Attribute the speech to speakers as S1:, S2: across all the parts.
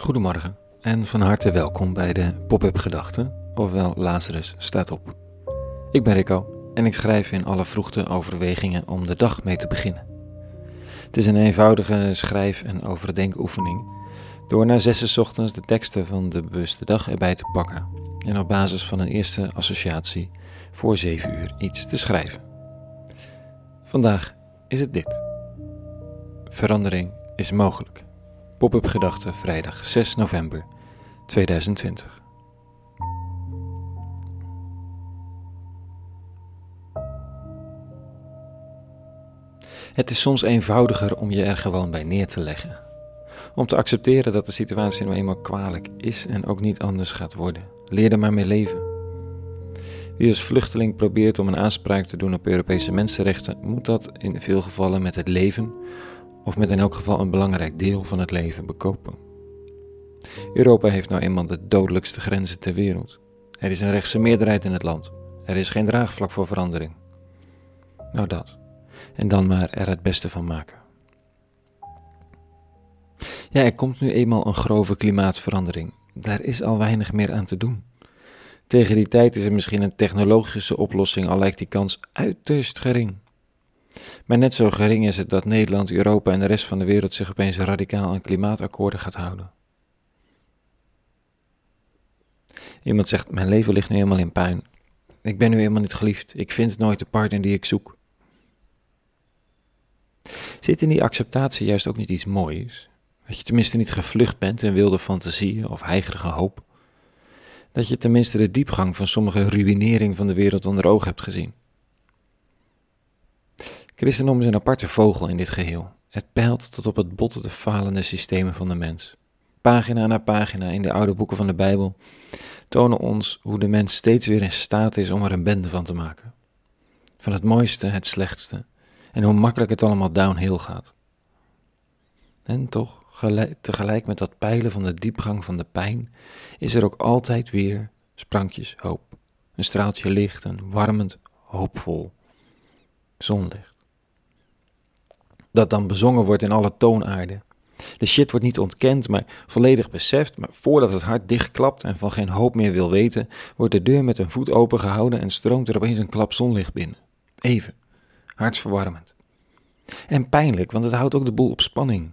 S1: Goedemorgen en van harte welkom bij de Pop-up Gedachten, ofwel Lazarus staat op. Ik ben Rico en ik schrijf in alle vroegte overwegingen om de dag mee te beginnen. Het is een eenvoudige schrijf- en overdenkoefening door na zes ochtends de teksten van de bewuste dag erbij te pakken en op basis van een eerste associatie voor zeven uur iets te schrijven. Vandaag is het dit. Verandering is mogelijk. Pop-up Gedachten, vrijdag 6 november 2020. Het is soms eenvoudiger om je er gewoon bij neer te leggen. Om te accepteren dat de situatie nou eenmaal kwalijk is en ook niet anders gaat worden. Leer er maar mee leven. Wie als vluchteling probeert om een aanspraak te doen op Europese mensenrechten, moet dat in veel gevallen met het leven of met in elk geval een belangrijk deel van het leven bekopen. Europa heeft nou eenmaal de dodelijkste grenzen ter wereld. Er is een rechtse meerderheid in het land. Er is geen draagvlak voor verandering. Nou dat. En dan maar er het beste van maken. Ja, er komt nu eenmaal een grove klimaatverandering. Daar is al weinig meer aan te doen. Tegen die tijd is er misschien een technologische oplossing, al lijkt die kans uiterst gering. Maar net zo gering is het dat Nederland, Europa en de rest van de wereld zich opeens radicaal aan klimaatakkoorden gaat houden. Iemand zegt: Mijn leven ligt nu helemaal in puin. Ik ben nu helemaal niet geliefd. Ik vind nooit de partner die ik zoek. Zit in die acceptatie juist ook niet iets moois? Dat je tenminste niet gevlucht bent in wilde fantasieën of heigerige hoop? Dat je tenminste de diepgang van sommige ruïnering van de wereld onder oog hebt gezien? Christendom is een aparte vogel in dit geheel. Het peilt tot op het botte de falende systemen van de mens. Pagina na pagina in de oude boeken van de Bijbel tonen ons hoe de mens steeds weer in staat is om er een bende van te maken. Van het mooiste het slechtste en hoe makkelijk het allemaal downhill gaat. En toch, tegelijk met dat peilen van de diepgang van de pijn, is er ook altijd weer sprankjes hoop. Een straaltje licht, een warmend, hoopvol zonlicht dat dan bezongen wordt in alle toonaarden. De shit wordt niet ontkend, maar volledig beseft, maar voordat het hart dichtklapt en van geen hoop meer wil weten, wordt de deur met een voet opengehouden en stroomt er opeens een klap zonlicht binnen. Even, hartsverwarmend. En pijnlijk, want het houdt ook de boel op spanning.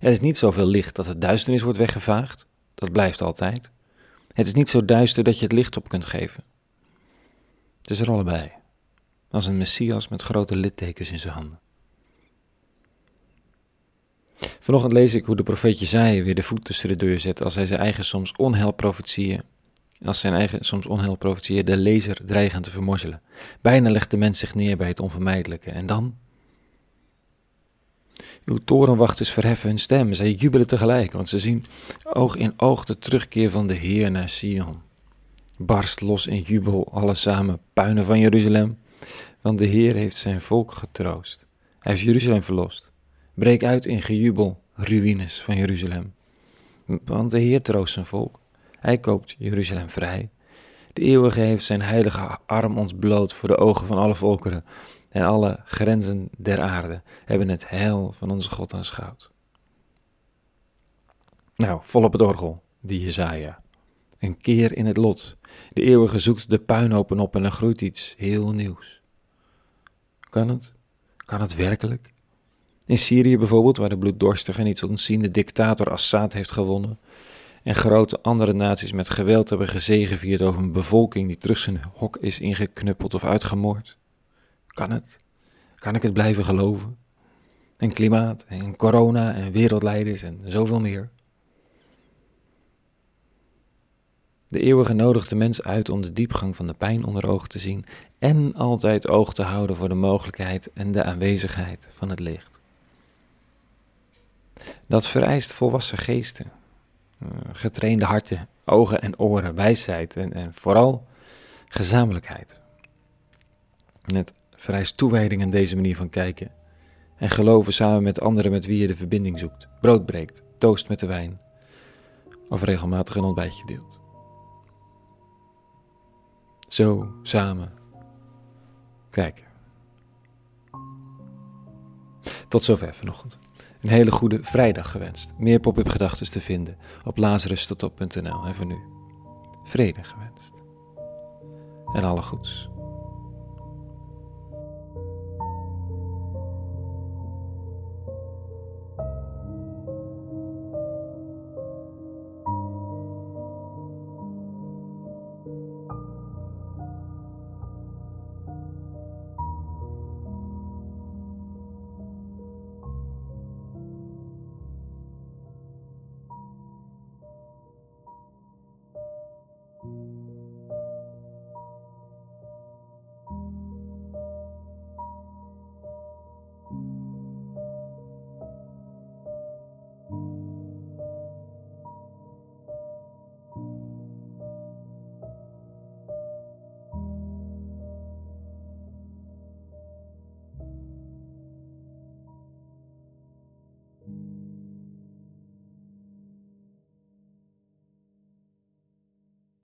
S1: Er is niet zoveel licht dat het duisternis wordt weggevaagd, dat blijft altijd. Het is niet zo duister dat je het licht op kunt geven. Het is er allebei, als een messias met grote littekens in zijn handen. Vanochtend lees ik hoe de profeet Jezaja weer de voet tussen de deur zet als hij zijn eigen soms onheil profetieën, als zijn eigen soms onheil de lezer dreigen te vermorzelen. Bijna legt de mens zich neer bij het onvermijdelijke. En dan? Uw torenwachters verheffen hun stem, zij jubelen tegelijk, want ze zien oog in oog de terugkeer van de Heer naar Sion. Barst los in jubel, alle samen, puinen van Jeruzalem, want de Heer heeft zijn volk getroost. Hij heeft Jeruzalem verlost. Breek uit in gejubel, ruïnes van Jeruzalem. Want de Heer troost zijn volk. Hij koopt Jeruzalem vrij. De eeuwige heeft zijn heilige arm ons bloot voor de ogen van alle volkeren. En alle grenzen der aarde hebben het heil van onze God aanschouwd. Nou, vol op het orgel, die Jezaja. Een keer in het lot. De eeuwige zoekt de puinhopen op en er groeit iets heel nieuws. Kan het? Kan het werkelijk? In Syrië bijvoorbeeld, waar de bloeddorstige en iets ontziende dictator Assad heeft gewonnen, en grote andere naties met geweld hebben gezegevierd over een bevolking die terug zijn hok is ingeknuppeld of uitgemoord. Kan het? Kan ik het blijven geloven? En klimaat, en corona, en wereldleiders en zoveel meer. De eeuwige nodigt de mens uit om de diepgang van de pijn onder ogen te zien en altijd oog te houden voor de mogelijkheid en de aanwezigheid van het licht. Dat vereist volwassen geesten, eh, getrainde harten, ogen en oren, wijsheid en, en vooral gezamenlijkheid. het vereist toewijding aan deze manier van kijken en geloven samen met anderen met wie je de verbinding zoekt, brood breekt, toost met de wijn of regelmatig een ontbijtje deelt. Zo samen kijken. Tot zover vanochtend. Een hele goede vrijdag gewenst. Meer pop-up gedachten te vinden op lazarustotop.nl. En voor nu, vrede gewenst. En alle goeds.